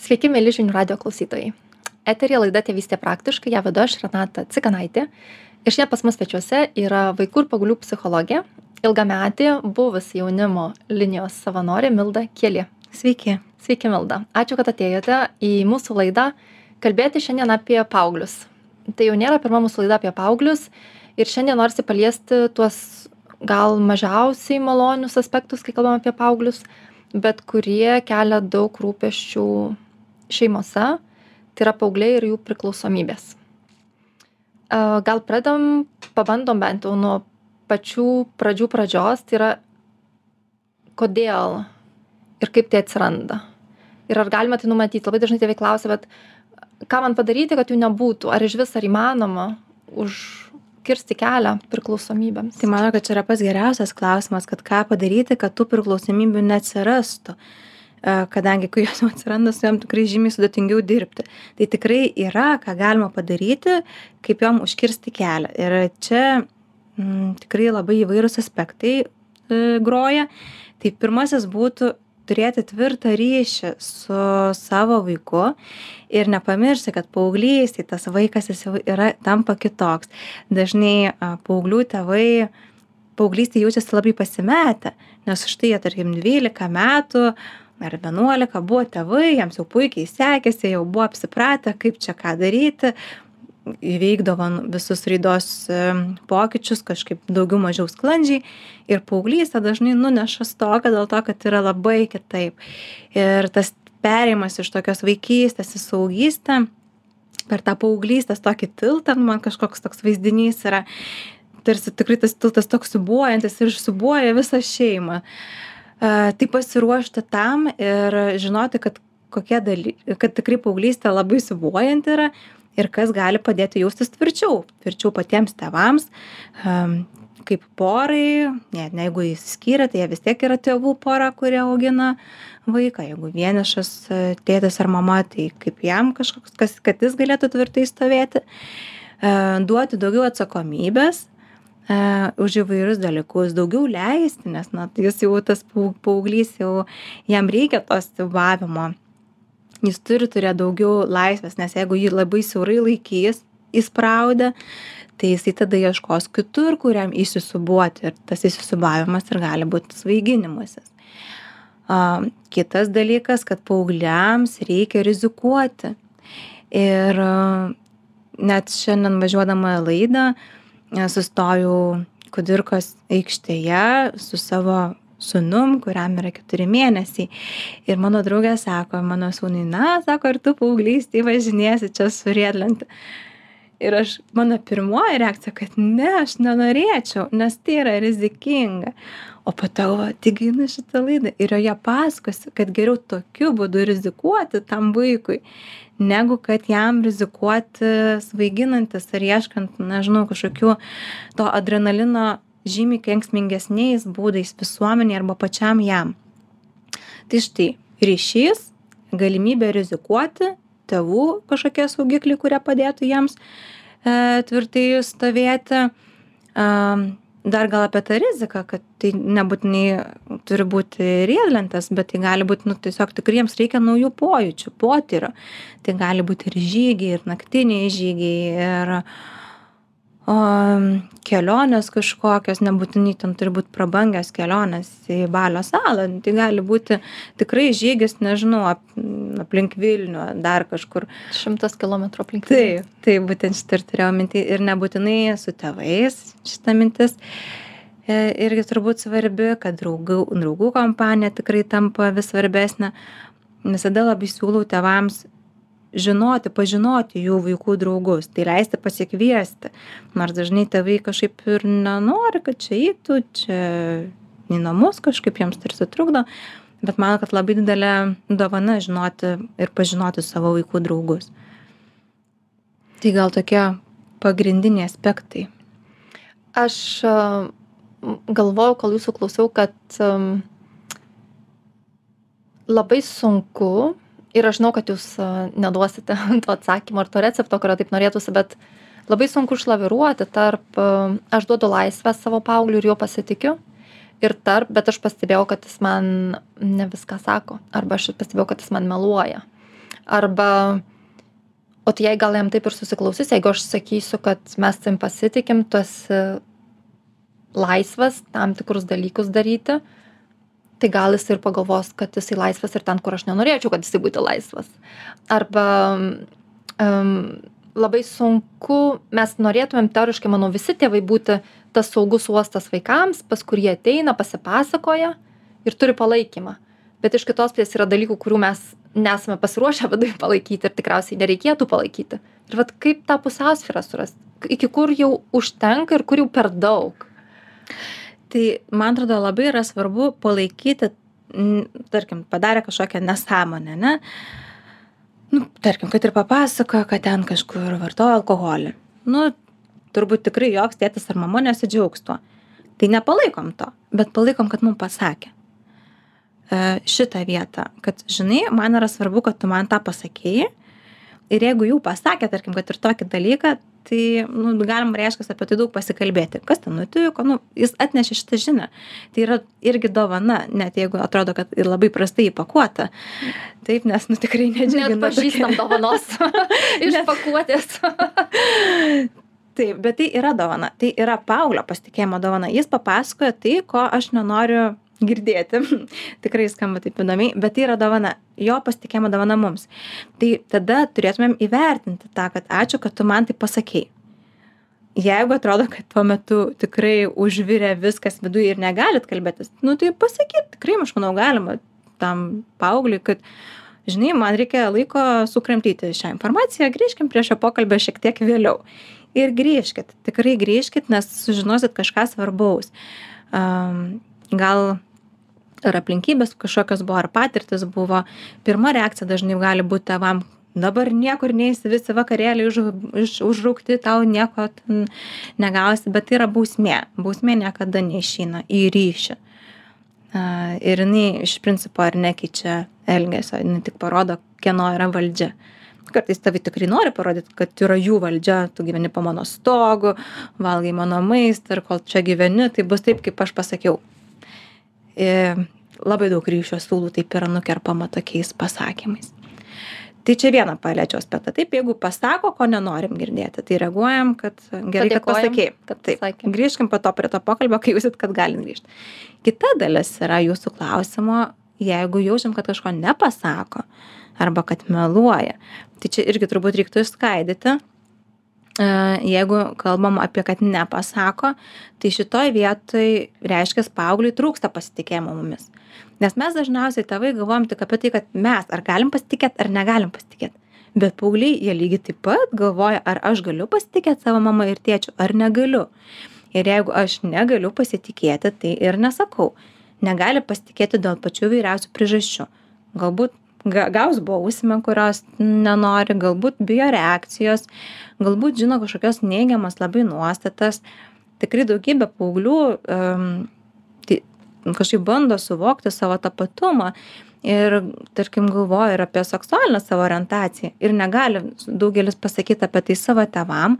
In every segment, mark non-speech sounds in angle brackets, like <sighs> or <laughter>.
Sveiki, mėly žinių radio klausytojai. Eterija laida Tėvystė praktiškai, ją vedu aš Renata Cikanaitė. Ir šiandien pas mus svečiuose yra vaikų ir pagulių psichologė, ilgametė buvusi jaunimo linijos savanorė Milda Kėlė. Sveiki. Sveiki, Milda. Ačiū, kad atėjote į mūsų laidą kalbėti šiandien apie paauglius. Tai jau nėra pirma mūsų laida apie paauglius ir šiandien norisi paliesti tuos gal mažiausiai malonius aspektus, kai kalbam apie paauglius, bet kurie kelia daug rūpeščių šeimose, tai yra paaugliai ir jų priklausomybės. Gal pradam, pabandom bent jau nuo pačių pradžių pradžios, tai yra kodėl ir kaip tai atsiranda. Ir ar galima tai numatyti? Labai dažnai tėvai klausia, bet ką man padaryti, kad jų nebūtų? Ar iš vis ar įmanoma užkirsti kelią priklausomybėms? Tai manau, kad čia yra pats geriausias klausimas, kad ką padaryti, kad tų priklausomybių neatsirastų. Uh, kadangi kai jos jau atsiranda su jom tikrai žymiai sudėtingiau dirbti. Tai tikrai yra, ką galima padaryti, kaip jom užkirsti kelią. Ir čia m, mm, tikrai labai įvairūs aspektai e, groja. Tai pirmasis būtų turėti tvirtą ryšį su savo vaiku ir nepamiršti, kad paauglystėje tas vaikas jis jau yra tampa kitoks. Dažnai paauglių tėvai paauglystėje jaučiasi labai pasimetę, nes štai jie, tarkim, 12 metų ar vienuolika buvo tėvai jiems jau puikiai sekėsi jau buvo apsipratę kaip čia ką daryti. Įveikdavo visus raidos pokyčius kažkaip daugiau mažiau sklandžiai. Ir paauglystė dažnai nuneša stoką dėl to kad yra labai kitaip. Ir tas perėjimas iš tokios vaikystės į suaugystę per tą paauglystės tokį tiltą nu, man kažkoks toks vaizdinys yra tarsi tikrai tas tiltas toks siūbuojantis ir siūbuoja visą šeimą tai pasiruošti tam ir žinoti, kad dalykai, kad tikrai paauglystė labai siubuojanti yra ir kas gali padėti jaustis tvirčiau, tvirčiau patiems tevams, kaip porai, net ne, jeigu įsiskyrė, tai jie vis tiek yra tėvų pora, kurie augina vaiką, jeigu vienišas tėtis ar mama, tai kaip jam kažkoks, kas, kad jis galėtų tvirtai stovėti, duoti daugiau atsakomybės, e, už įvairius dalykus, daugiau leisti, nes na, jis jau tas paauglys, jau jam reikia to stebavimo. Jis turi turėti daugiau laisvės, nes jeigu jį labai siaurai laikys, įspraudę, tai jisai tada ieškos kitur, kuriam įsisubuoti ir tas įsisubavimas ir gali būti svaiginimasis. Kitas dalykas, kad paaugliams reikia rizikuoti. Ir net šiandien važiuodama laidą, uh, sustojau kudirkos aikštėje su savo sūnum, kuriam yra keturi mėnesiai. Ir mano draugė sako, mano sūnui, na, sako, ar tu paauglystį važinėsi čia su riedlenti. Ir aš, mano pirmoji reakcija, kad ne, aš nenorėčiau, nes tai yra rizikinga. O po to, va, tik einu šitą laidą ir joje pasakosi, kad geriau tokiu būdu rizikuoti tam vaikui, negu kad jam rizikuoti svaiginantis ar ieškant, nežinau, kažkokių to adrenalino žymiai kenksmingesniais būdais visuomeniai arba pačiam jam. Tai štai, ryšys, galimybė rizikuoti, tėvų kažkokie saugikliai, kurie padėtų jiems e, tvirtai stovėti. E, dar gal apie tą riziką kad tai nebūtinai turi būti riedlentės bet tai gali būt nu tiesiog tikrai jiems reikia naujų pojūčių potyrių tai gali būt ir žygiai ir naktiniai žygiai ir o kelionės kažkokios nebūtinai ten turi būt prabangios kelionės į balio salą tai gali būti tikrai žygis nežinau ap aplink vilnių dar kažkur. Šimtas kilometrų aplink taip taip būtent šitą ir turėjau minty ir nebūtinai su tėvais šita mintis e, irgi turbūt svarbi kad draugų draugų kompanija tikrai tampa vis svarbesnė. Visada labai siūlau tėvams žinoti pažinoti jų vaikų draugus tai leisti pasikviesti. Nors dažnai tėvai kažkaip ir nenori kad čia eitų čia į namus kažkaip jiems tarsi trukdo bet mano kad labai didelė dovana žinoti ir pažinoti savo vaikų draugus. Tai gal tokie pagrindiniai aspektai. Aš galvojau kol jūsų klausiau kad labai sunku ir aš žinau, kad jūs neduosite <laughs> to atsakymo ar to recepto, kurio taip norėtųsi, bet labai sunku išlaviruoti tarp aš duodu laisvę savo paaugliu ir juo pasitikiu. Ir tarp, bet aš pastebėjau, kad jis man ne viską sako. Arba aš pastebėjau, kad jis man meluoja. arba o tai jei gal jam taip ir susiklausys jeigu aš sakysiu kad mes tavim pasitikim tu esi laisvas tam tikrus dalykus daryti tai gal jis ir pagalvos kad jisai laisvas ir ten kur aš nenorėčiau kad jisai būtų laisvas. Arba um, labai sunku mes norėtumėm teoriškai manau visi tėvai būti tas saugus uostas vaikams pas kurį ateina pasipasakoja ir turi palaikymą. Bet iš kitos pusės yra dalykų kurių mes nesame pasiruošę viduj palaikyti ir tikriausiai nereikėtų palaikyti. Ir vat kaip tą pusiausvyrą surast? Iki kur jau užtenka ir kur jau per daug tai man atrodo labai yra svarbu palaikyti tarkim padarė kažkokią nesąmonę ane nu tarkim kad ir papasakojo kad ten kažkur vartojo alkoholį. Nu turbūt tikrai joks tėtis ar mama nesidžiaugs tuo. Tai nepalaikom to bet palaikom kad mum pasakė. E, šitą vietą kad žinai man yra svarbu kad tu man tą pasakei. Ir jeigu jau pasakė tarkim kad ir tokį dalyką tai nu galim reiškias apie tai daug pasikalbėti. Kas ten nutiko? Nu jis atnešė šitą žinią. Tai yra irgi dovana net jeigu atrodo kad ir labai prastai įpakuota. Taip nes nu tikrai nedžiugina neatpažįstam dovanos <laughs> iš pakuotės. <laughs> Taip bet tai yra dovana. Tai yra paauglio pasitikėjimo dovana. Jis papasakojo tai ko aš nenoriu girdėti. <laughs> Tikrai skamba taip įdomiai bet tai yra dovana. Jo pasitikėjimo dovana mums. Tai tada turėtumėm įvertinti tą kad ačiū kad tu man tai pasakei. Jeigu atrodo kad tuo metu tikrai užvirė viskas viduj ir negalit kalbėtis nu tai pasakyt tikrai aš manau galima tam paaugliui kad žinai man reikia laiko sukramtyti šią informaciją grįžkim prie šio pokalbio šiek tiek vėliau. Ir grįžkit tikrai grįžkit nes sužinosit kažką svarbaus. Um, gal ar aplinkybės kažkokios buvo, ar patirtis buvo. Pirma reakcija dažnai gali būti tevam, dabar niekur neįsi, visi vakarėliai už, už, užrūkti, tau nieko negausi, bet tai yra bausmė. Bausmė niekada neišeina į ryšį. Ir jinai iš principo ar nekeičia elgesio, jinai tik parodo, kieno yra valdžia. Kartais tavi tikrai nori parodyti, kad yra jų valdžia, tu gyveni po mano stogu, valgai mano maistą ir kol čia gyveni, tai bus taip, kaip aš pasakiau labai daug ryšio siūlų taip yra nukerpama tokiais pasakymais. Tai čia vieną paliečiau aspektą. Taip, jeigu pasako, ko nenorim girdėti, tai reaguojam, kad gerai, kad pasakėjai. Kad taip, sakėm. grįžkim po to prie to pokalbio, kai jūsit, kad galim grįžti. Kita dalis yra jūsų klausimo, jeigu jaučiam, kad kažko nepasako arba kad meluoja. Tai čia irgi turbūt reiktų išskaidyti, E, jeigu kalbam apie kad nepasako, tai šitoj vietoj reiškia paaugliui trūksta pasitikėjimo mumis. Nes mes dažniausiai tėvai galvojam tik apie tai, kad mes ar galim pasitikėti, ar negalim pasitikėti. Bet paaugliai, jie lygiai taip pat galvoja, ar aš galiu pasitikėti savo mamą ir tėčiu, ar negaliu. Ir jeigu aš negaliu pasitikėti, tai ir nesakau. Negali pasitikėti dėl pačių vyriausių priežasčių. Galbūt gaus bausmę kurios nenori galbūt bijo reakcijos galbūt žino kažkokias neigiamas labai nuostatas. Tikrai daugybė paauglių um, tai kažkaip bando suvokti savo tapatumą ir tarkim galvoja ir apie seksualinę savo orientaciją ir negali daugelis pasakyt apie tai savo tėvam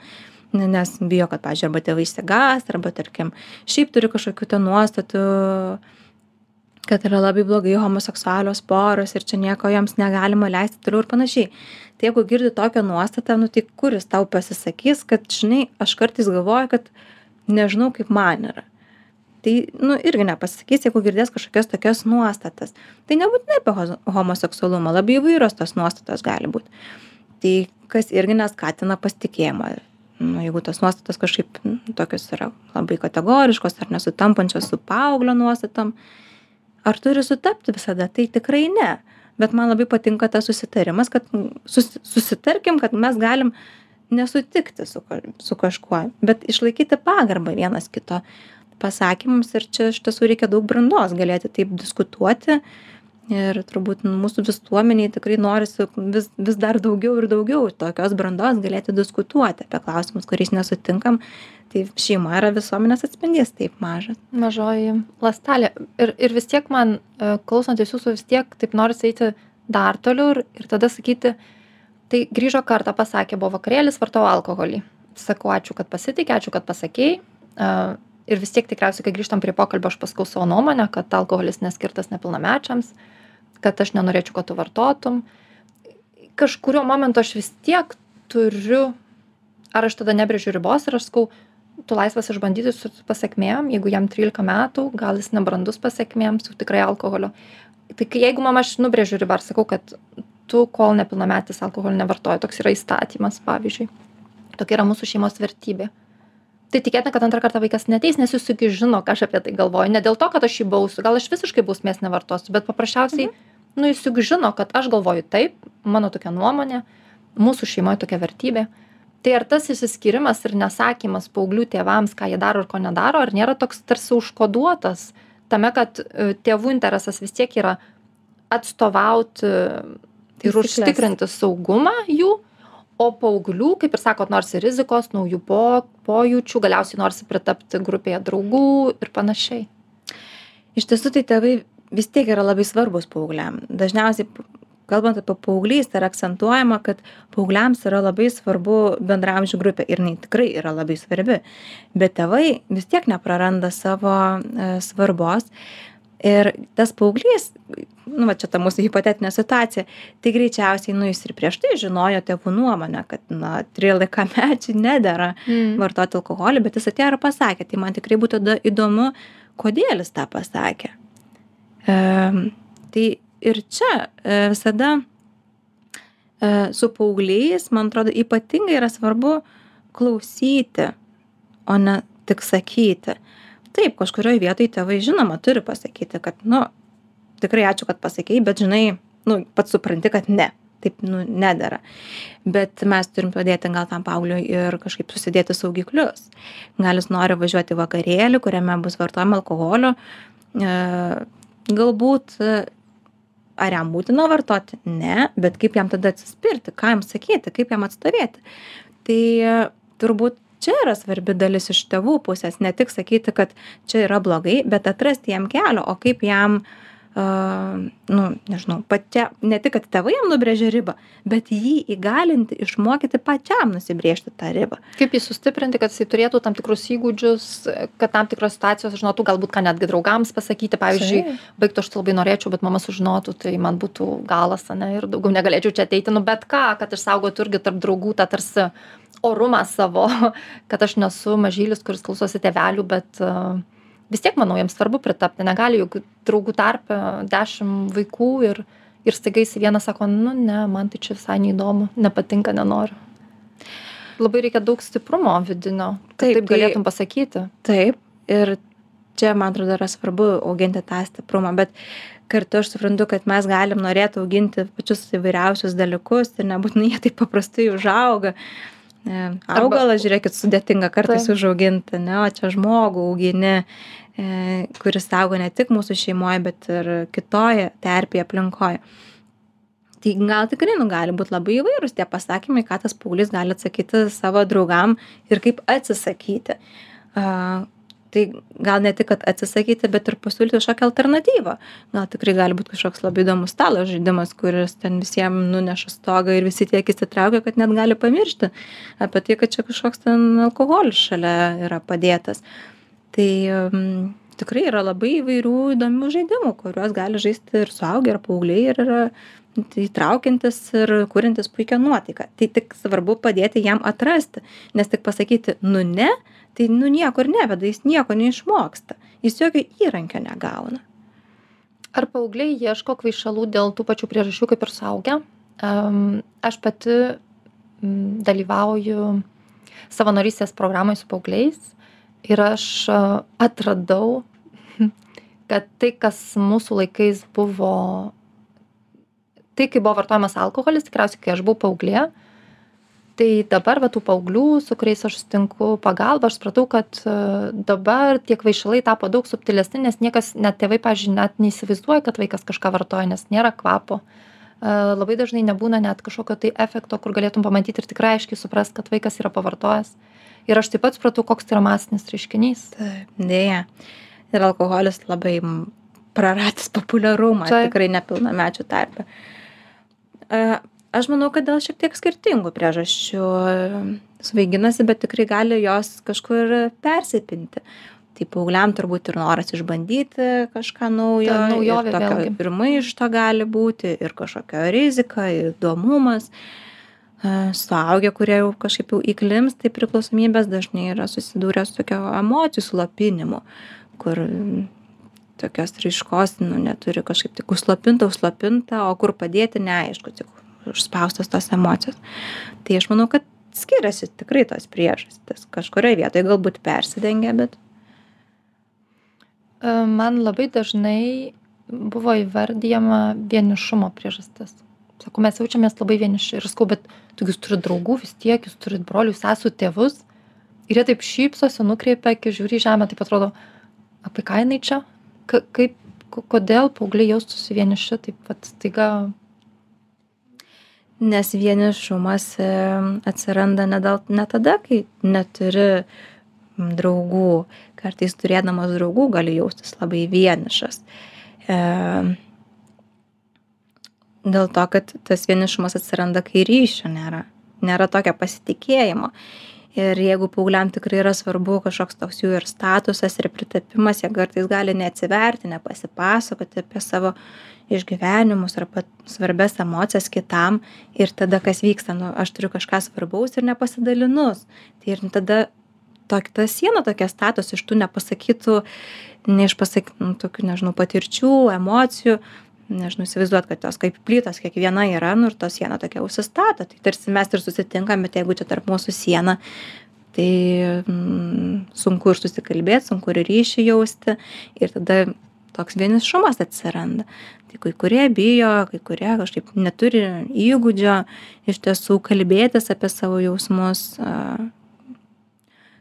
nes bijo kad pavyzdžiui arba tėvai išsigąs arba tarkim šiaip turi kažkokių ten nuostatų kad yra labai blogai homoseksualios poros ir čia nieko joms negalima leisti toliau ir panašiai. Tai jeigu girdi tokią nuostatą, nu tai kuris tau pasisakys, kad, žinai, aš kartais galvoju, kad nežinau, kaip man yra. Tai, nu, irgi nepasakys, jeigu girdės kažkokias tokias nuostatas. Tai nebūtinai apie homoseksualumą, labai įvairios tos nuostatos gali būti. Tai kas irgi neskatina pasitikėjimą. Nu, jeigu tos nuostatos kažkaip nu, tokios yra labai kategoriškos ar nesutampančios su paauglio nuostatom, ar turi sutapti visada? Tai tikrai ne. Bet man labai patinka tas susitarimas kad susi susitarkim kad mes galim nesutikti su su kažkuo bet išlaikyti pagarbą vienas kito pasakymams ir čia iš tiesų reikia daug brandos galėti taip diskutuoti ir turbūt mūsų visuomenėj tikrai norisi vis vis dar daugiau ir daugiau tokios brandos galėti diskutuoti apie klausimus kuriais nesutinkam. Tai šeima yra visuomenės atspindys taip mažas mažoji ląstelė. Ir ir vis tiek man e, klausantis jūsų vis tiek taip norisi eiti dar toliau ir ir tada sakyti tai grįžo kartą pasakė buvo vakarėlis vartojau alkoholį. Sakau ačiū kad pasiteikei ačiū kad pasakei. E, ir vis tiek tikriausiai kai grįžtam prie pokalbio aš pasakau savo nuomonę kad alkoholis neskirtas nepilnamečiams kad aš nenorėčiau kad tu vartotum. Kažkuriuo momentu aš vis tiek turiu ar aš tada nebrėžiu ribos ir aš sakau tu laisvas išbandyti su pasekmėm jeigu jam trylika metų gal jis nebrandus pasekmėms jau tikrai alkoholio tai jeigu mam aš nubrėžiu ribą ir sakau kad tu kol nepilnametis alkoholio nevartoji toks yra įstatymas pavyzdžiui. Tokia yra mūsų šeimos vertybė. Tai tikėtina kad antrą kartą vaikas neateis nes jis juk žino ką aš apie tai galvoju. Ne dėl to kad aš jį bausiu gal aš visiškai bausmės nevartosiu bet paprasčiausiai nu jis juk žino kad aš galvoju taip mano tokia nuomonė mūsų šeimoj tokia vertybė. Tai ar tas išsiskyrimas ir nesakymas paauglių tėvams ką jie daro ir ko nedaro ar nėra toks tarsi užkoduotas tame kad e, tėvų interesas vis tiek yra atstovauti ir užtikrinti saugumą jų o paauglių kaip ir sakot norisi rizikos naujų po pojūčių galiausiai norisi pritapti grupėje draugų ir panašiai. Iš tiesų tai tėvai vis tiek yra labai svarbūs paaugliam. Dažniausiai kalbant apie paauglystę yra akcentuojama kad paaugliams yra labai svarbu bendraamžių grupė ir jinai tikrai yra labai svarbi. Bet tėvai vis tiek nepraranda savo e, svarbos. Ir tas paauglys nu va čia ta mūsų hipotetinė situacija tai greičiausiai nu jis ir prieš tai žinojo tėvų nuomonę kad na trylikamečiui nedera mm. vartoti alkoholį bet jis atėjo ir pasakė tai man tikrai būtų įdomu kodėl jis tą pasakė tai ir čia e, visada e, su paaugliais, man atrodo, ypatingai yra svarbu klausyti, o ne tik sakyti. Taip, kažkurioje vietoje tėvai žinoma turi pasakyti, kad, nu, tikrai ačiū, kad pasakėjai, bet žinai, nu, pats supranti, kad ne, taip, nu, nedara. Bet mes turim padėti gal tam paaugliui ir kažkaip susidėti saugiklius. Gal jis nori važiuoti vakarėlį, kuriame bus vartojama alkoholio, e, galbūt ar jam būtina vartoti? Ne bet kaip jam tada atsispirti? Ką jam sakyti? Kaip jam atstovėti? Tai turbūt čia yra svarbi dalis iš tėvų pusės. Ne tik sakyti kad čia yra blogai bet atrasti jam kelio. O kaip jam nu nežinau pačia ne tik kad tėvai jam nubrėžia ribą bet jį įgalinti išmokyti pačiam nusibrėžti tą ribą. Kaip jį sustiprinti kad jisai turėtų tam tikrus įgūdžius kad tam tikros situacijos žinotų galbūt ką netgi draugams pasakyti. Pavyzdžiui baik tu aš labai norėčiau bet mama sužinotų tai man būtų galas ane ir daugiau negalėčiau čia ateiti. Nu bet ką kad išsaugotų irgi tarp draugų tą tarsi orumą savo <laughs> kad aš nesu mažylis kuris klausosi tėvelių bet vis tiek manau jiems svarbu pritapti. Negali juk draugų tarpe dešim vaikų ir ir staiga jisai vienas sako nu ne man tai čia visai neįdomu nepatinka nenoriu. Labai reikia daug stiprumo vidinio kad taip tai galėtum pasakyti. taip ir čia man atrodo yra svarbu auginti tą stiprumą bet kartu aš suprantu kad mes galim norėt auginti pačius įvairiausius dalykus ir nebūtinai jie taip paprastai užauga augalą žiūrėkit sudėtinga kartais užaugint ane o čia žmogų augini E, kuris auga ne tik mūsų šeimoje, bet ir kitoje terpėje aplinkoje. Tai gal tikrai nu, gali būti labai įvairūs tie pasakymai, ką tas paauglys gali atsakyti savo draugam ir kaip atsisakyti. Tai gal ne tik, kad atsisakyti, bet ir pasiūlyti kažkokią alternatyvą. Gal tikrai gali būti kažkoks labai įdomus stalo žaidimas, kuris ten visiems nuneša stogą ir visi tiek įsitraukia, kad net gali pamiršti apie tai, kad čia kažkoks ten alkoholis šalia yra padėtas. Tai tikrai yra labai įvairių įdomių žaidimų kuriuos gali žaisti ir suaugę ir paaugliai ir yra įtraukiantis ir kuriantis puikią nuotaiką. Tai tik svarbu padėti jam atrasti. Nes tik pasakyti nu ne tai nu niekur neveda jis nieko neišmoksta. Jis jokio įrankio negauna. Ar paaugliai ieško kvaišalų dėl tų pačių priežasčių kaip ir suaugę? Um, aš pati m, dalyvauju savanorystės programoj su paaugliais ir aš atradau, <laughs> kad tai, kas mūsų laikais buvo, tai kai buvo vartojamas alkoholis, tikriausiai kai aš buvau paauglė, tai dabar va tų paauglių, su kuriais aš sutinku pagalbą, aš supratau, kad dabar tie kvaišalai tapo daug subtilesni, nes niekas, net tėvai, pažiūrėjau, net neįsivaizduoja, kad vaikas kažką vartoja, nes nėra kvapo. Labai dažnai nebūna net kažkokio tai efekto, kur galėtum pamatyti ir tikrai aiškiai suprast, kad vaikas yra pavartojęs ir aš taip pat supratau, koks tai yra masinis reiškinys. Taip, dėja. Ir alkoholis labai praradęs populiarumą, taip. tikrai nepilnamečių tarpe. Aš manau, kad dėl šiek tiek skirtingų priežasčių svaiginasi, bet tikrai gali jos kažkur persipinti. tai paaugliam turbūt ir noras išbandyti kažką naujo Ta naujovė ir tokio ir maišto gali būti ir kažkokia rizika įdomumas E, suaugę kurie jau kažkaip jau įklimpsta į priklausomybes dažnai yra susidūrę su tokio emocijų slopinimu kur tokios raiškos nu neturi kažkaip tik užslopinta užslopinta o kur padėti neaišku tik užspaustos tos emocijos tai aš manau kad skiriasi tikrai tos priežastys kažkurioj vietoj galbūt persidengia bet E, Man labai dažnai buvo įvardyjama vienišumo priežastis. Sakau, mes jaučiamės labai vieniši ir sakau, bet tu jūs turite draugų vis tiek, jūs turite brolių, sesų, tėvus. Ir jie taip šypsosi, nukreipia, kai žiūri į žemę, taip atrodo, apie ką jinai čia, Ka kaip, ko- kodėl paaugliai jaustųsi vieniši, taip pat staiga, nes vienišumas e, atsiranda ne, dėl, ne tada, kai neturi draugų. Kartais turėdamas draugų gali jaustis labai vienišas. E, dėl to, kad tas vienišumas atsiranda, kai ryšio nėra. Nėra tokio pasitikėjimo. Ir jeigu paaugliam tikrai yra svarbu kažkoks toks jų ir statusas, ir pritapimas, jie kartais gali neatsiverti, nepasipasakoti apie savo išgyvenimus arba svarbias emocijas kitam. Ir tada kas vyksta, nu, aš turiu kažką svarbaus ir nepasidalinus. Tai ir tada tok, ta siena tokia status iš tų nepasakytų, neišpasakytų, nu, tokių, nežinau, patirčių, emocijų, nežinau, įsivaizduot, kad jos kaip plytos kiekviena yra, nu ir to siena tokia užsistato. Tai tarsi mes ir susitinkam, bet jeigu čia tarp mūsų siena, tai mm, sunku ir susikalbėti, sunku ir ryšį jausti ir tada toks vienišumas atsiranda. Tai kai kurie bijo, kai kurie kažkaip neturi įgūdžio iš tiesų kalbėtis apie savo jausmus.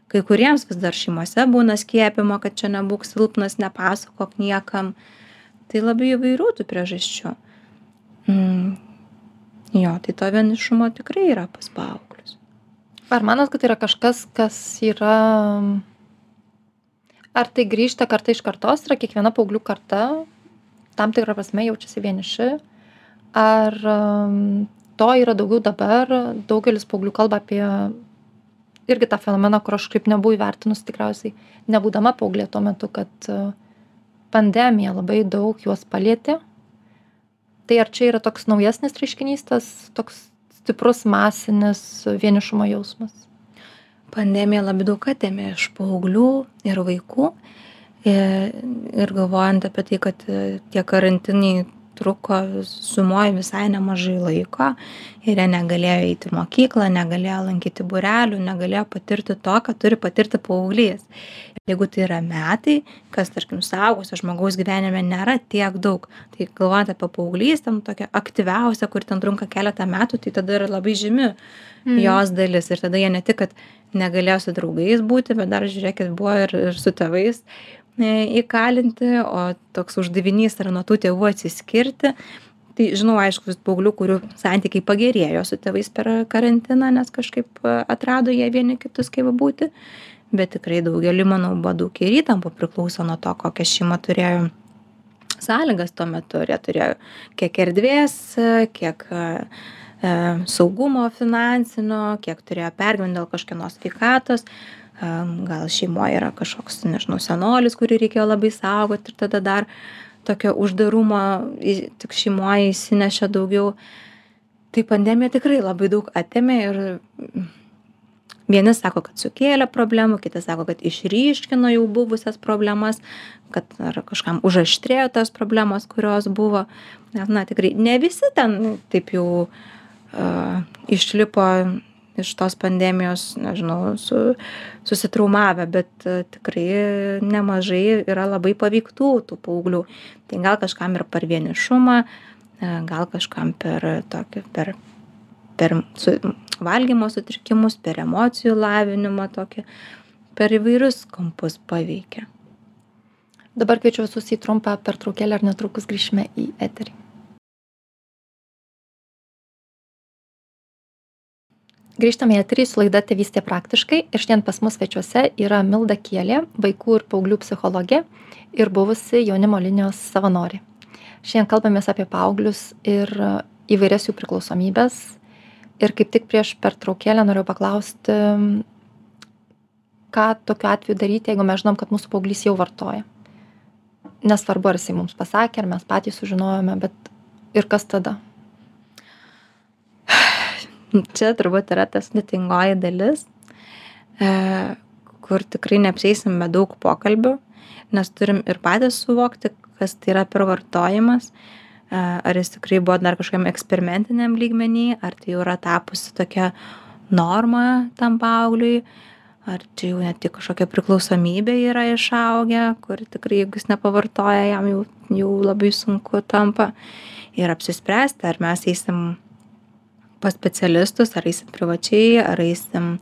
Kai kuriems vis dar šeimose būna skiepimo, kad čia nebūk silpnas, nepasakok niekam. Tai labai įvairių tų priežasčių. Mm. Jo, tai to vienišumo tikrai yra pas paauglius. ar manot, kad yra kažkas, kas yra, ar tai grįžta karta iš kartos, yra kiekviena paauglių karta, tam tikrą prasme jaučiasi vieniši, ar um, to yra daugiau dabar, daugelis paauglių kalba apie irgi tą fenomeną, kur aš kaip nebuvau įvertinus tikriausiai, nebūdama paauglė tuo metu, kad uh, pandemija labai daug juos palėtė. Tai ar čia yra toks naujesnis reiškinys, tas toks stiprus masinis vienišumo jausmas? Pandemija labai daug atėmė iš paauglių ir vaikų. E, Ir galvojant apie tai, kad e, tie karantinai truko sumoji visai nemažai laiko ir jie negalėjo eiti į mokyklą, negalėjo lankyti burelių, negalėjo patirti to, ką turi patirti paauglys. Jeigu tai yra metai, kas, tarkim, saugusio žmogaus gyvenime nėra tiek daug, tai galvojant apie paauglystę, nu, tokia aktyviausia, kur ten trunka keletą metų, tai tada yra labai žymi mm. jos dalis. Ir tada jie ne tik, kad negalėjo su draugais būti, bet dar, žiūrėkit, buvo ir, ir su tėvais e, įkalinti, o toks uždavinys yra nuo tų tėvų atsiskirti. Tai žinau, aišku, paauglių, kurių santykiai pagerėjo su tėvais per karantiną, nes kažkaip e, atrado jie vieni kitus kaip būti. Bet tikrai daugelį, manau, buvo daug ir įtampų priklauso nuo to, kokią šeimą turėjo sąlygas tuo metu. Ar jie turėjo kiek erdvės, kiek e, e, saugumo finansinio, kiek turėjo pergyventi dėl kažkieno sveikatos. E, gal šeimoje yra kažkoks, nežinau, senolis, kurį reikėjo labai saugoti ir tada dar tokio uždarumo tik šeimoje įsinešė daugiau. Tai pandemija tikrai labai daug atėmė ir vieni sako, kad sukėlė problemų, kiti sako, kad išryškino jau buvusias problemas, kad ar kažkam užaštrėjo tos problemos, kurios buvo. Nes, na, tikrai ne visi ten taip jau uh, išlipo iš tos pandemijos, nežinau, su, susitraumavę, bet tikrai nemažai yra labai paveiktų tų paauglių. Tai gal kažkam ir per vienišumą, gal kažkam per tokį, per, per su, valgymo sutrikimus, per emocijų lavinimą tokį, per įvairius kampus paveikia. Dabar kviečiu visus į trumpą pertraukėlę ir netrukus grįšime į eterį. Grįžtame į eterį su laida Tėvystė praktiškai ir šiandien pas mus svečiuose yra Milda Kielė, vaikų ir paauglių psichologė ir buvusi jaunimo linijos savanorė. Šiandien kalbamės apie paauglius ir įvairias jų priklausomybės. Ir kaip tik prieš pertraukėlę noriu paklausti, ką tokiu atveju daryti jeigu mes žinom kad mūsų paauglys jau vartoja. Nesvarbu ar jisai mums pasakė ar mes patys sužinojome bet ir kas tada? <sighs> Čia turbūt yra ta sudėtingoji dalis e, kur tikrai neapseisim be daug pokalbių nes turim ir patys suvokti kas tai yra per vartojimas ar jis tikrai buvo dar kažkokiam eksperimentiniam lygmeny ar tai jau yra tapusi tokia norma tam paaugliui ar čia jau net tik kažkokia priklausomybė yra išaugę kur tikrai jeigu jis nepavartoja jam jau jau labai sunku tampa. Ir apsispręsti ar mes eisim pas specialistus ar eisim privačiai ar eisim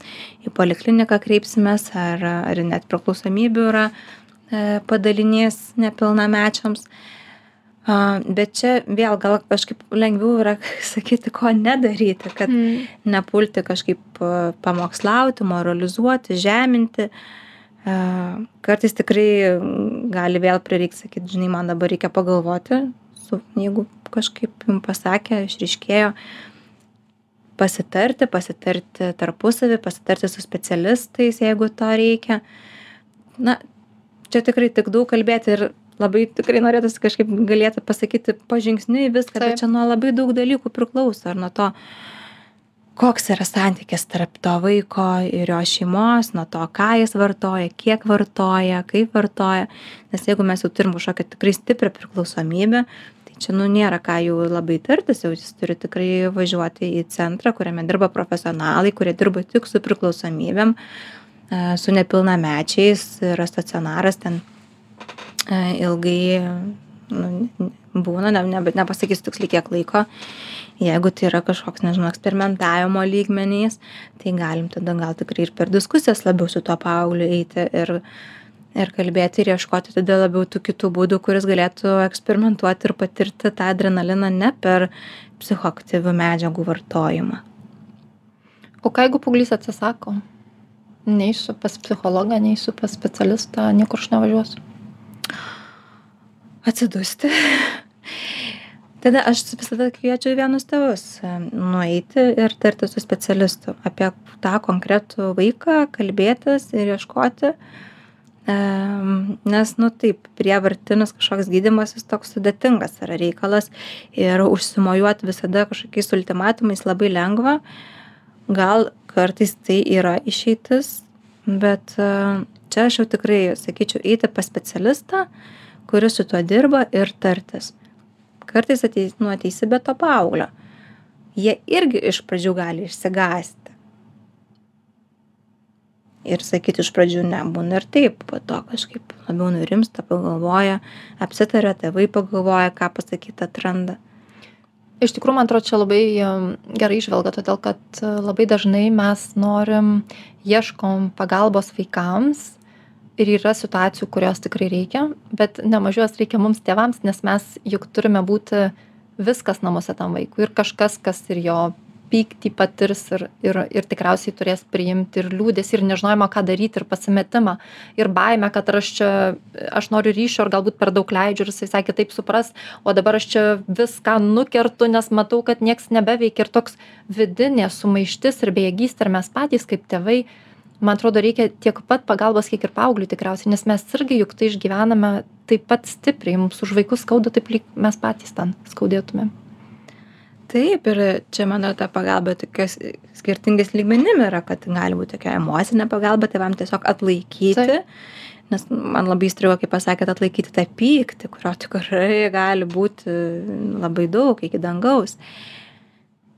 į polikliniką kreipsimės ar ar net priklausomybių yra e, padalinys nepilnamečiams a bet čia vėl gal kažkaip lengviau yra <laughs> sakyti ko nedaryti kad mm. nepulti kažkaip pamokslauti moralizuoti žeminti a kartais tikrai gali vėl prireikt sakyt žinai man dabar reikia pagalvoti su jeigu kažkaip jum pasakė išryškėjo pasitarti pasitarti tarpusavy pasitarti su specialistais jeigu to reikia na čia tikrai tik daug kalbėti ir labai tikrai norėtųsi kažkaip galėti pasakyti pažingsniui viską bet čia nuo labai daug dalykų priklauso. Ir nuo to koks yra santykis tarp to vaiko ir jo šeimos nuo to ką jis vartoja kiek vartoja kaip vartoja. Nes jeigu mes jau turim kažkokią tikrai stiprią priklausomybę tai čia nu nėra ką jau labai tartis jau jis turi tikrai važiuoti į centrą kuriame dirba profesionalai kurie dirba tik su priklausomybėm e, su nepilnamečiais yra stacionaras ten ilgai nu, būna, ne, ne, nepasakysiu tiksliai kiek laiko. Jeigu tai yra kažkoks, nežinau, eksperimentavimo lygmenys, tai galim tada gal tikrai ir per diskusijas labiau su tuo paaugliu eiti ir, ir kalbėti ir ieškoti tada labiau tų kitų būdų, kuris galėtų eksperimentuoti ir patirti tą adrenaliną ne per psichoaktyvių medžiagų vartojimą. O ką jeigu paauglys atsisako? Neįsiu pas psichologą, neįsiu pas specialistą, niekur aš nevažiuosiu atsidusti. Tada aš visada kviečiu vienus tėvus nueiti ir tarti su specialistu apie tą konkretų vaiką, kalbėtis ir ieškoti. Nes, nu taip, prievartinis kažkoks gydimas jis toks sudėtingas yra reikalas ir užsimojuoti visada kažkokiais ultimatumais labai lengva. Gal kartais tai yra išeitis, bet čia aš jau tikrai sakyčiau eiti pas specialistą, uh, kuris su tuo dirba ir tartis. Kartais ateis, nu, ateisi be to paauglio. Jie irgi iš pradžių gali išsigąsti. Ir sakyti iš pradžių ne, būna ir taip, po to kažkaip labiau nurimsta, pagalvoja, apsitarė, tėvai pagalvoja, ką pasakyti atranda. Iš tikrųjų, man atrodo, čia labai gerai išvelga, todėl kad e, labai dažnai mes norim, ieškom pagalbos vaikams ir yra situacijų kurios tikrai reikia bet nemažiau jos reikia mums tėvams nes mes juk turime būti viskas namuose tam vaikui ir kažkas kas ir jo pyktį patirs ir ir ir tikriausiai turės priimti ir liūdesį ir nežinojimą ką daryti ir pasimetimą ir baimę kad ar aš čia aš noriu ryšio ir galbūt per daug leidžiu ir jisai sakė taip supras o dabar aš čia viską nukertu nes matau kad nieks nebeveikia ir toks vidinė sumaištis ir bejėgystė ir mes patys kaip tėvai man atrodo reikia tiek pat pagalbos kiek ir paaugliui tikriausiai nes mes irgi juk tai išgyvename taip pat stipriai. Mums už vaikus skauda taip lyg mes patys ten skaudėtumėm. Taip ir čia mano ta pagalba tokia skirtingais lygmenim yra kad gali būt tokia emocinė pagalba tėvam tiesiog atlaikyti. Nes man labai įstrigo kai pasakėt atlaikyti tą pyktį kurio tikrai gali būti labai daug iki dangaus.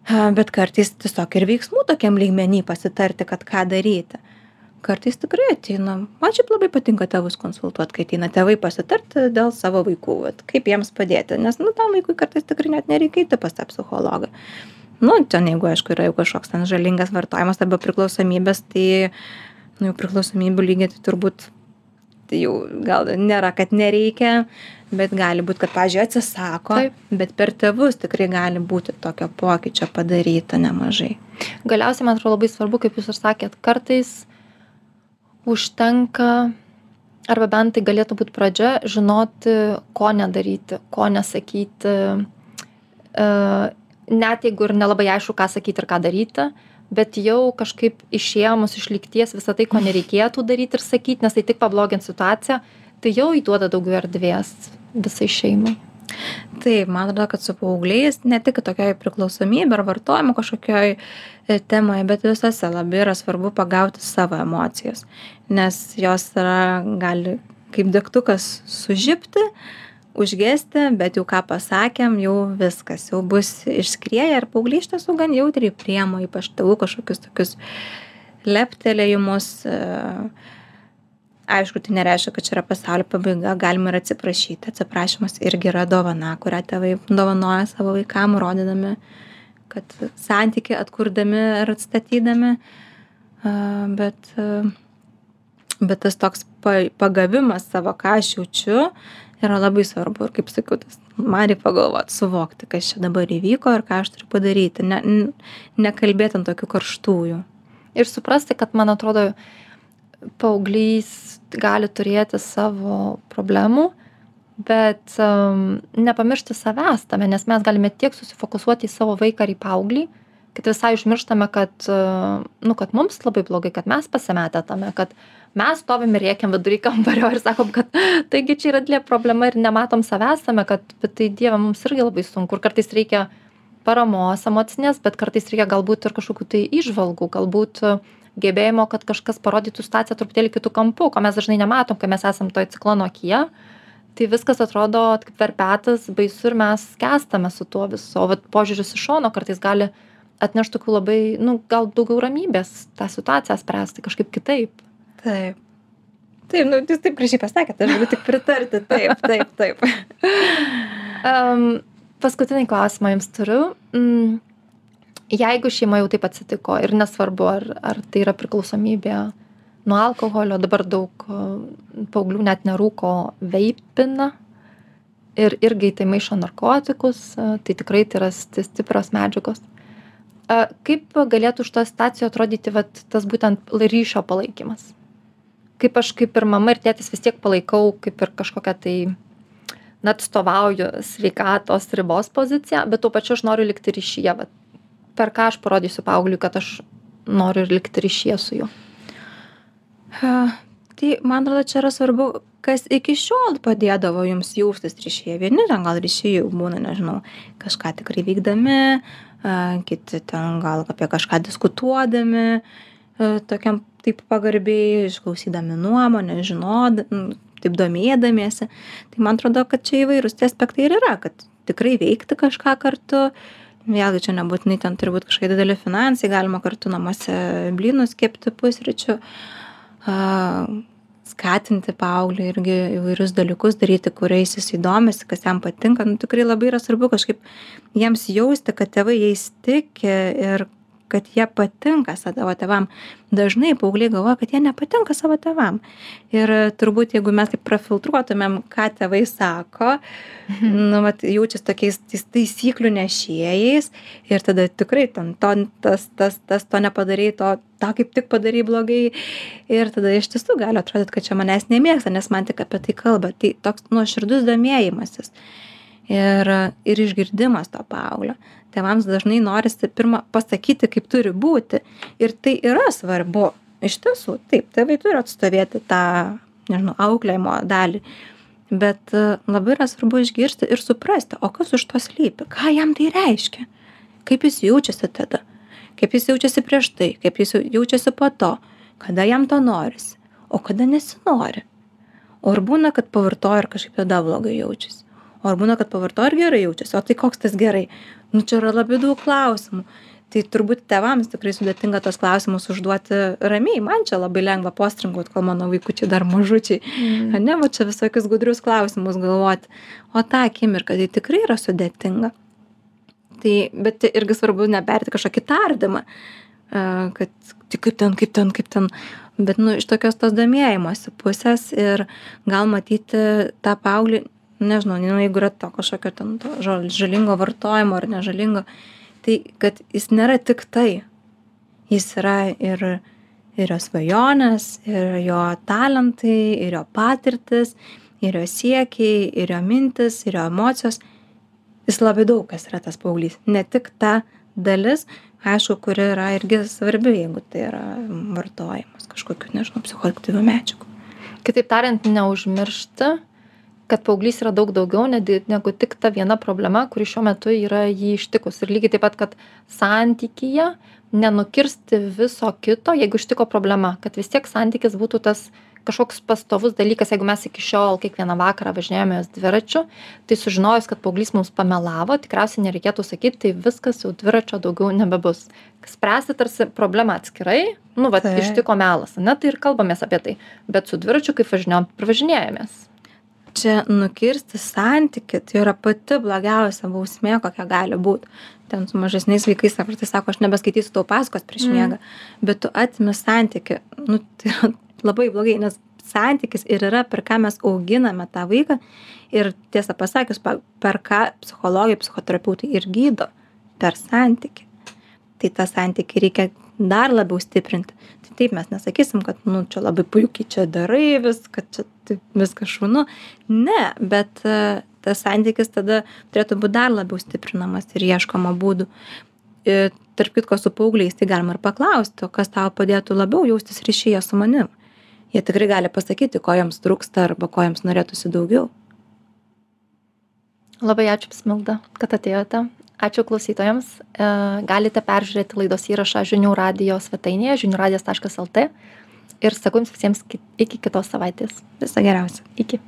Bet kartais tiesiog ir veiksmų tokiam lygmeny pasitarti kad ką daryti kartais tikrai ateina. Man šiaip labai patinka tėvus konsultuot kai ateina tėvai pasitarti dėl savo vaikų vat kaip jiems padėti. Nes nu tam vaikui kartais tikrai net nereikia eiti pas tą psichologą. Nu ten jeigu aišku yra jau kažkoks ten žalingas vartojimas arba priklausomybės tai nu jau priklausomybių lygiai tai turbūt tai jau gal nėra kad nereikia bet gali būt kad pavyzdžiui atsisako bet per tėvus tikrai gali būti tokio pokyčio padaryta nemažai. Galiausiai man atrodo labai svarbu kaip jūs ir sakėt kartais užtenka arba bent tai galėtų būt pradžia žinoti ko nedaryti ko nesakyti e, net jeigu ir nelabai aišku ką sakyti ir ką daryti bet jau kažkaip išėmus iš lygties visą tai, ko nereikėtų daryti ir sakyti, nes tai tik pablogins situaciją, tai jau įduoda daugiau erdvės visai šeimai. Taip, man atrodo, kad su paaugliais ne tik tokioj priklausomybė ar vartojimo kažkokioj e, temoje, bet visose labai yra svarbu pagauti savo emocijas, nes jos yra, gali kaip degtukas sužipti, užgesti, bet jau ką pasakėm, jau viskas, jau bus išskrieję ir paaugliai iš tiesų gan jautriai priemo, ypač tėvų kažkokius tokius leptelėjimus. Uh, aišku tai nereiškia kad čia yra pasaulio pabaiga galima ir atsiprašyti. Atsiprašymas irgi yra dovana kurią tėvai dovanoja savo vaikam rodydami kad santykį atkurdami ar atstatydami. Bet bet tas toks pa pagavimas savo ką aš jaučiu yra labai svarbu. Ir kaip sakiau tas man reik pagalvot suvokti kas čia dabar įvyko ir ką aš turiu padaryti. Ne nekalbėt ant tokių karštųjų. Ir suprasti kad man atrodo paauglys gali turėti savo problemų, bet um, nepamiršti savęs tame, nes mes galime tiek susifokusuoti į savo vaiką ar į paauglį, kad visai užmirštame, kad, uh, nu, kad mums labai blogai, kad mes pasimetę tame, kad mes stovim ir rėkiam vidury kambario ir sakom, kad taigi čia yra didelė problema ir nematom savęs tame, kad tai Dieve mums irgi labai sunku ir kartais reikia paramos emocinės, bet kartais reikia galbūt ir kažkokių tai išvalgų, galbūt uh, gebėjimo kad kažkas parodytų situaciją truputėlį kitu kampu ko mes dažnai nematom kai mes esam toj ciklono akyje tai viskas atrodo kaip verpetas baisu ir mes skęstame su tuo visu. O vat požiūris iš šono kartais gali atnešt tokių labai nu gal daugiau ramybės tą situaciją spręsti kažkaip kitaip. Taip. Taip nu jūs taip gražiai pasakėt aš galiu tik pritarti. Taip taip taip. Um, paskutinį klausimą jums turiu. Mm, jeigu šeima jau taip atsitiko ir nesvarbu ar ar tai yra priklausomybė nuo alkoholio dabar daug paauglių net nerūko veipina ir irgi tai maišo narkotikus tai tikrai tai yra sti stiprios medžiagos. Kaip galėtų šitos situacijoj atrodyti vat tas būtent ryšio palaikymas? Kaip aš kaip ir mama ir tėtis vis tiek palaikau kaip ir kažkokią tai na atstovauju sveikatos ribos poziciją bet tuo pačiu aš noriu likti ryšyje vat per ką aš parodysiu paaugliui, kad aš noriu ir likti ryšyje su juo. Tai man atrodo, čia yra svarbu, kas iki šiol padėdavo jums jaustis ryšyje. Vieni ten gal ryšyje būna, nežinau, kažką tikrai vykdami, kiti ten gal apie kažką diskutuodami, tokiam taip pagarbiai, išklausydami nuomonę, žinodami, taip domėdamiesi. Tai man atrodo, kad čia įvairūs tie aspektai ir yra, kad tikrai veikti kažką kartu, vėlgi čia nebūtinai ten turi būt kažkokie dideli finansai galima kartu namuose blynus kepti pusryčių skatinti paauglį irgi įvairius dalykus daryti kuriais jisai domisi kas jam patinka. Nu tikrai labai yra svarbu kažkaip jiems jausti kad tėvai jais tiki ir kad jie patinka savo tėvam. Dažnai paaugliai galvoja kad jie nepatinka savo tėvam. Ir turbūt jeigu mes taip prafiltruotumėm ką tėvai sako nu vat jaučias tokiais tais taisyklių nešėjais ir tada tikrai ten to tas tas tas to nepadarei to tą kaip tik padarei blogai. Ir tada iš tiesų gali atrodyt kad čia manęs nemėgsta nes man tik apie tai kalba. Tai toks nuoširdus domėjimasis ir ir išgirdimas to paauglio tėvams dažnai norisi pirma pasakyti kaip turi būti. Ir tai yra svarbu. Iš tiesų taip tėvai turi atstovėti tą nežinau auklėjimo dalį. Bet e, labai yra svarbu išgirsti ir suprasti o kas už to slypi? Ką jam tai reiškia? Kaip jis jaučiasi tada? Kaip jis jaučiasi prieš tai? Kaip jis jaučiasi po to? Kada jam to norisi? O kada nesinori? O ar būna kad pavartoja ir kažkaip tada blogai jaučiasi o ar būna kad pavartoja ir gerai jaučiasi? O tai koks tas gerai? Nu čia yra labai daug klausimų. Tai turbūt tėvams tikrai sudėtinga tuos klausimus užduoti ramiai. Man čia labai lengva postringaut kol mano vaikučiai dar mažučiai. Mm. ane va čia visokius gudrius klausimus galvoti. O tą akimirką tai tikrai yra sudėtinga. Tai bet tai irgi svarbu neberti kažkokį tardymą a, kad tai kaip ten kaip ten kaip ten. Bet nu iš tokios tos domėjimosi pusės ir gal matyti tą paauglį nežinau nu jeigu yra to kažkokio ten to žal žalingo vartojimo ar nežalingo tai kad jis nėra tik tai. Jis yra ir ir jo svajonės ir jo talentai ir jo patirtys ir jo siekiai ir jo mintys ir jo emocijos. Jis labai daug kas yra tas paauglys. Ne tik ta dalis aišku kuri yra irgi svarbi jeigu tai yra vartojimas kažkokių nežinau psichoaktyvių medžiagų. Kitaip tariant neužmiršti kad paauglys yra daug daugiau nedi negu tik ta viena problema kuri šiuo metu yra jį ištikus. Ir lygiai taip pat kad santykyje nenukirsti viso kito jeigu ištiko problema kad vis tiek santykis būtų tas kažkoks pastovus dalykas. Jeigu mes iki šiol kiekvieną vakarą važinėjomės dviračiu tai sužinojus kad paauglys mums pamelavo tikriausiai nereikėtų sakyt tai viskas jau dviračio daugiau nebebus. Spręsti tarsi problemą atskirai nu vat ištiko melas ane tai ir kalbamės apie tai. Bet su dviračiu kaip važinėjom ir važinėjamės čia nukirsti santykį tai yra pati blogiausia bausmė kokia gali būt. Ten su mažesniais vaikais kartais sako aš nebeskaitysiu tau pasakos prieš Mm. miegą bet tu atimi santykį. Nu tai yra labai blogai nes santykis ir yra per ką mes auginame tą vaiką. Ir tiesą pasakius pa- per ką psichologai psichoterapeutai ir gydo? Per santykį. Tai tą santykį reikia dar labiau stiprinti. Tai taip mes nesakysim kad nu čia labai puikiai čia darai viską čia taip viskas šaunu. Ne bet e, tas santykis tada turėtų būt dar labiau stiprinamas ir ieškoma būdų. Ir tarp kitko su paaugliais tai galima ir paklausti o kas tau padėtų labiau jaustis ryšyje su manim? Jie tikrai gali pasakyti ko jiems trūksta arba ko jiems norėtųsi daugiau. Labai ačiū, Smilda, kad atėjote. Ačiū klausytojams. E, Galite peržiūrėti laidos įrašą žinių radio svetainėje žiniųradijas.lt ir sakau jums visiems ki- iki kitos savaitės. viso geriausio Iki.